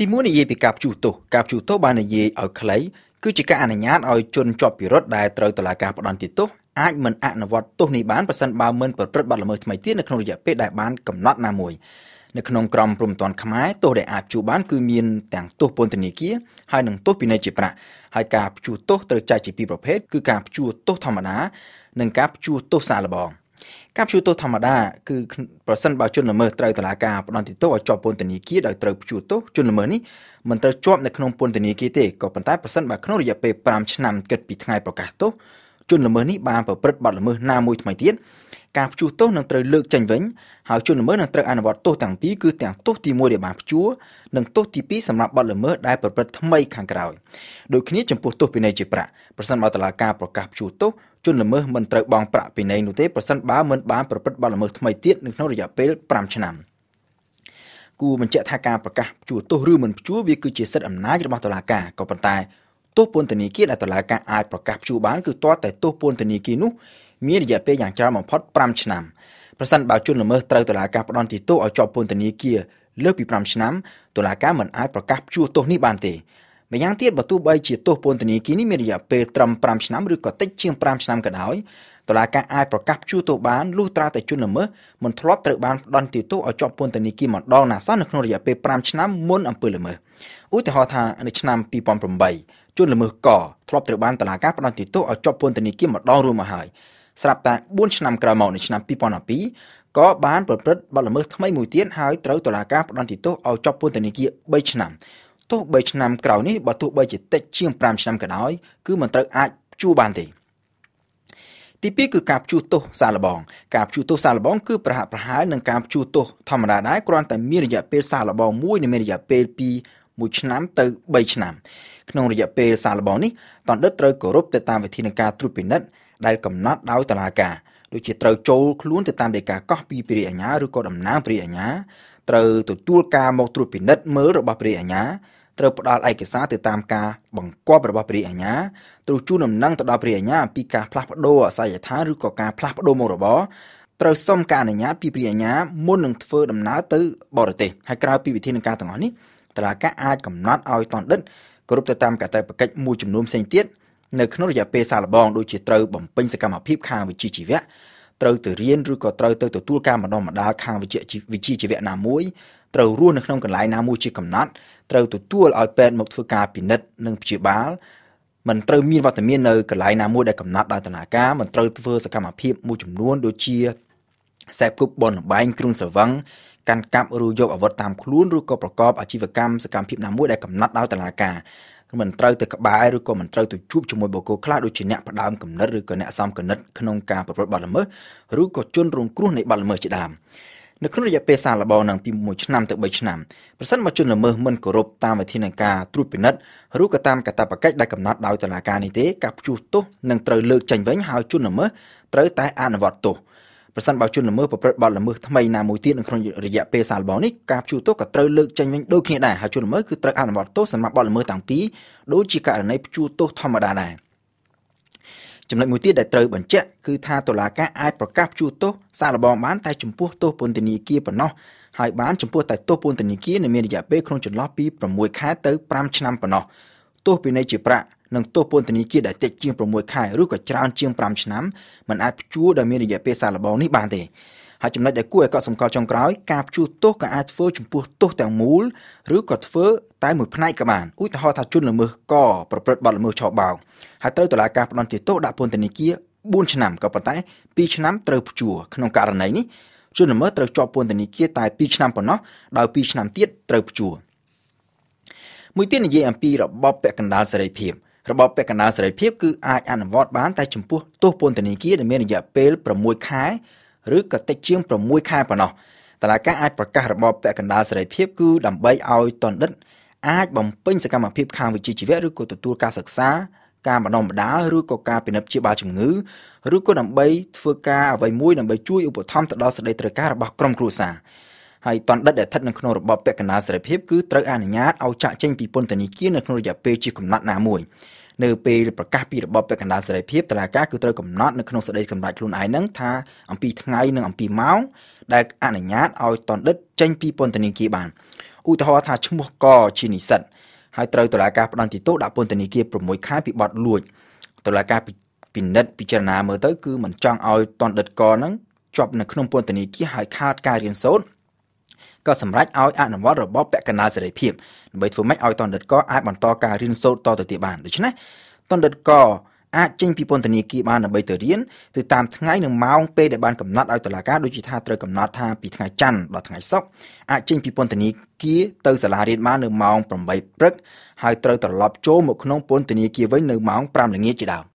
ទីមួយនិយាយពីការព្យួរទោសការព្យួរទោសបាននិយាយឲ្យខ្លីគឺជាការអនុញ្ញាតឲ្យជនជាប់ពិរុទ្ធដែលត្រូវតុលាការផ្តន្ទាទោសអាចមិនអនុវត្តទោសនេះបានប្រសិនបើមិនប្រព្រឹត្តបទល្មើសថ្មីទៀតនៅក្នុងរយៈពេលដែលបានកំណត់ណាមួយនៅក្នុងក្រមព្រំប្រទានខ្មែរទោសដែលអាចព្យួរបានគឺមានទាំងទោសពន្ធនាគារហើយនិងទោសពិន័យជាប្រាក់ហើយការព្យួរទោសត្រូវចែកជាពីរប្រភេទគឺការព្យួរទោសធម្មតានិងការព្យួរទោសសាកល្បង ការព្យួរទោសធម្មតាគឺប្រសិនបើជនល្មើសត្រូវតុលាការផ្តន្ទាទោសឲ្យជាប់ពន្ធនាគារដោយត្រូវព្យួរទោសជនល្មើសនេះមិនត្រូវជាប់នៅក្នុងពន្ធនាគារទេក៏ប៉ុន្តែប្រសិនបើក្នុងរយៈពេល5ឆ្នាំគិតពីថ្ងៃប្រកាសទោសជនល្មើសនេះបានប្រព្រឹត្តបទល្មើសណាមួយថ្មីទៀត ការព្យួរទោសនឹងត្រូវលើកចេញវិញហើយជនល្មើសនឹងត្រូវអនុវត្តទោសទាំងពីរគឺទាំងទោសទី1ដែលបានព្យួរនិងទោសទី2សម្រាប់បទល្មើសដែលប្រព្រឹត្តថ្មីខាងក្រោយដូចគ្នាចំពោះទោសពិន័យជាប្រាក់ប្រសិនបើតុលាការប្រកាសព្យួរទោសជនល្មើសមិនត្រូវបង់ប្រាក់ពិន័យនោះទេប្រសិនបើមិនបានប្រព្រឹត្តបទល្មើសថ្មីទៀតនៅក្នុងរយៈពេល5ឆ្នាំគួរបញ្ជាក់ថាការប្រកាសព្យួរទោសឬមិនព្យួរវាគឺជាសិទ្ធិអំណាចរបស់តុលាការក៏ប៉ុន្តែទោសពន្ធនាគារដែលតុលាការអាចប្រកាសព្យួរបានគឺទាល់តែទោសពន្ធនាគារនោះ មានរយៈពេលយ៉ាងច្រើនបំផុត5ឆ្នាំប្រសិនបើជនល្មើសត្រូវតុលាការផ្តន្ទាទោសឲ្យជាប់ពន្ធនាគារលើសពី5ឆ្នាំតុលាការមិនអាចប្រកាសព្យួរទោសនេះបានទេម្យ៉ាងទៀតបើទោះបីជាទោសពន្ធនាគារនេះមានរយៈពេលត្រឹម5ឆ្នាំឬក៏តិចជាង5ឆ្នាំក៏ដោយតុលាការអាចប្រកាសព្យួរទោសបានលុះត្រាតែជនល្មើសមិនធ្លាប់ត្រូវបានផ្តន្ទាទោសឲ្យជាប់ពន្ធនាគារម្ដងណាសោះនៅក្នុងរយៈពេល5ឆ្នាំមុនអំពើល្មើសឧទាហរណ៍ថានៅឆ្នាំ2008ជនល្មើសកធ្លាប់ត្រូវបានតុលាការផ្តន្ទាទោសឲ្យជាប់ពន្ធនាគារម្ដងរួមមកហើយ ស្រាប់តែ4ឆ្នាំក្រោយមកនៅឆ្នាំ2012ក៏បានប្រព្រឹត្តបទល្មើសថ្មីមួយទៀតហើយត្រូវតុលាការផ្តន្ទាទោសឲ្យជាប់ពន្ធនាគារ3ឆ្នាំទោះ3ឆ្នាំក្រោយនេះបើទោះបីជាតិចជាង5ឆ្នាំក៏ដោយគឺមិនត្រូវអាចជួបានទេទី2គឺការព្យួរទោសសាកល្បង ការព្យួរទោសសាកល្បងគឺប្រហាក់ប្រហែលនឹងការព្យួរទោសធម្មតាដែរគ្រាន់តែមានរយៈពេលសាកល្បងមួយនិងមានរយៈពេលពី1ឆ្នាំទៅ3ឆ្នាំ ក្នុងរយៈពេលសាកល្បងនេះតណ្ឌិតត្រូវគោរពទៅតាមវិធានការត្រួតពិនិត្យ ដែលកំណត់ដោយតុលាការដូចជាត្រូវចូលខ្លួនទៅតាមដីកាកោះពីព្រះអាជ្ញាឬក៏តំណាងព្រះអាជ្ញាត្រូវទទួលការមកត្រួតពិនិត្យមើលរបស់ព្រះអាជ្ញាត្រូវផ្ដល់ឯកសារទៅតាមការបង្គាប់របស់ព្រះអាជ្ញាត្រូវជូនដំណឹងទៅដល់ព្រះអាជ្ញាអំពីការផ្លាស់ប្ដូរអាសយដ្ឋានឬក៏ការផ្លាស់ប្ដូរមុខរបរត្រូវសុំការអនុញ្ញាតពីព្រះអាជ្ញាមុននឹងធ្វើដំណើរទៅបរទេសហើយក្រៅពីវិធានការទាំងអស់នេះតឡាការអាចកំណត់ឲ្យតនដិតគ្រប់ទៅតាមកាតព្វកិច្ចមួយចំនួនផ្សេងទៀត នៅក្នុងរយៈពេលសាកល្បងដូចជាត្រូវបំពេញសកម្មភាពខាងវិជ្ជាជីវៈត្រូវទៅរៀនឬក៏ត្រូវទៅទទួលការបណ្ដុះបណ្ដាលខាងវិជ្ជាវិជ្ជាជីវៈណាមួយត្រូវរស់នៅក្នុងកន្លែងណាមួយជាកំណត់ត្រូវទទួលឲ្យពេទ្យមកធ្វើការពិនិត្យនិងព្យាបាលមិនត្រូវមានវត្តមាននៅកន្លែងណាមួយដែលកំណត់ដោយតុលាការមិនត្រូវធ្វើសកម្មភាពមួយចំនួនដូចជាសេពគប់បនលបែងគ្រឿងស្រវឹងកាន់កាប់ឬយកអាវុធតាមខ្លួនឬក៏ប្រកបអាជីវកម្មសកម្មភាពណាមួយដែលកំណត់ដោយតុលាការ មិនត្រូវទៅក្បែរឬក៏មិនត្រូវទៅជួបជាមួយបុគ្គលខ្លះដូចជាអ្នកផ្ដើមកំណត់ឬក៏អ្នកសំកំណត់ក្នុងការប្រព្រឹត្តបទល្មើសឬក៏ជនរងគ្រោះនៃបទល្មើសជាដើមនៅក្នុងរយៈពេលសាកល្បងនឹងពី1ឆ្នាំទៅ3ឆ្នាំប្រសិនបើជនល្មើសមិនគោរពតាមវិធានការត្រួតពិនិត្យឬក៏តាមកាតព្វកិច្ចដែលកំណត់ដោយតុលាការនេះទេការព្យួរទោសនឹងត្រូវលើកចេញវិញហើយជនល្មើសត្រូវតែអនុវត្តទោស ប្រសិនបើជនល្មើសប្រព្រឹត្តបទល្មើសថ្មីណាមួយទៀតនៅក្នុងរយៈពេលសាកល្បងនេះការព្យួរទោសក៏ត្រូវលើកចេញវិញដូចគ្នាដែរហើយជនល្មើសគឺត្រូវអនុវត្តទោសសម្រាប់បទល្មើសទាំងពីរដូចជាករណីព្យួរទោសធម្មតាដែរចំណុចមួយទៀតដែលត្រូវបញ្ជាក់គឺថាតុលាការអាចប្រកាសព្យួរទោសសាកល្បងបានតែចំពោះទោសពន្ធនាគារប៉ុណ្ណោះហើយបានចំពោះតែទោសពន្ធនាគារនៅមានរយៈពេលក្នុងចន្លោះពី6ខែទៅ5ឆ្នាំប៉ុណ្ណោះទោសពិន័យជាប្រាក់ និងទោសពន្ធនាគារដែលតិចជាង6ខែឬក៏ច្រើនជាង5ឆ្នាំមិនអាចព្យួរដោយមានរយៈពេលសាកល្បងនេះបានទេហើយចំណុចដែលគួរឲ្យកត់សម្គាល់ចុងក្រោយការព្យួរទោសក៏អាចធ្វើចំពោះទោសទាំងមូលឬក៏ធ្វើតែមួយផ្នែកក៏បានឧទាហរណ៍ថាជនល្មើសកប្រព្រឹត្តបទល្មើសឆបោកហើយត្រូវតុលាការផ្តន្ទាទោសដាក់ពន្ធនាគារ4ឆ្នាំក៏ប៉ុន្តែ2ឆ្នាំត្រូវព្យួរក្នុងករណីនេះជនល្មើសត្រូវជាប់ពន្ធនាគារតែ2ឆ្នាំប៉ុណ្ណោះដោយ2ឆ្នាំទៀតត្រូវព្យួរមួយទៀតនិយាយអំពីរបបពាក់កណ្ដាលសេរីភាព របបពាក់កណ្ដាលសេរីភាពគឺអាចអនុវត្តបានតែចំពោះទោសពន្ធនាគារដែលមានរយៈពេល6ខែឬក៏តិចជាង6ខែប៉ុណ្ណោះតឡាការអាចប្រកាសរបបពាក់កណ្ដាលសេរីភាពគឺដើម្បីឲ្យតណ្ឌិតអាចបំពេញសកម្មភាពខាងវិជ្ជាជីវៈឬក៏ទទួលការសិក្សាការបណ្ដុំបណ្ដាលឬក៏ការពិនិត្យព្យាបាលជំងឺឬក៏ដើម្បីធ្វើការអ្វីមួយដើម្បីជួយឧបត្ថម្ភទៅដល់សេចក្តីត្រូវការរបស់ក្រុមគ្រួសារ ហើយតណ្ឌិតដែលស្ថិតនៅក្នុងរបបពាក់កណ្ដាលសេរីភាពគឺត្រូវអនុញ្ញាតឲ្យចាក់ចេញពីពន្ធនាគារនៅក្នុងរយៈពេលជាកំណត់ណាមួយនៅពេលប្រកាសពីរបបពាក់កណ្ដាលសេរីភាពតឡាការគឺត្រូវកំណត់នៅក្នុងសេចក្តីសម្រេចខ្លួនឯងហ្នឹងថាអំពីថ្ងៃនិងអំពីម៉ោងដែលអនុញ្ញាតឲ្យតណ្ឌិតចេញពីពន្ធនាគារបានឧឧទាហរណ៍ថាឈ្មោះកជានិស្សិតហើយត្រូវតុលាការផ្តន្ទាទោសដាក់ពន្ធនាគារ6ខែពីបទលួចតុលាការពិនិត្យពិចារណាមើលទៅគឺមិនចង់ឲ្យតនដិតកហ្នឹងជាប់នៅក្នុងពន្ធនាគារហើយខាតការរៀនសូត្រ ក៏សម្រេចឲ្យអនុវត្តរបបពាក់កណ្ដាលសេរីភាពដើម្បីធ្វើម៉េចឲ្យតនដិតកអាចបន្តការរៀនសូត្រតទៅទៀតបានដូច្នេះតនដិតកអាចចេញពីពន្ធនាគារបានដើម្បីទៅរៀនទៅតាមថ្ងៃនិងម៉ោងពេលដែលបានកំណត់ឲ្យតុលាការដូចជាថាត្រូវកំណត់ថាពីថ្ងៃច័ន្ទដល់ថ្ងៃសុក្រអាចចេញពីពន្ធនាគារទៅសាលារៀនបាននៅម៉ោង8ព្រឹកហើយត្រូវត្រឡប់ចូលមកក្នុងពន្ធនាគារវិញនៅម៉ោង5ល្ងាចជាដើម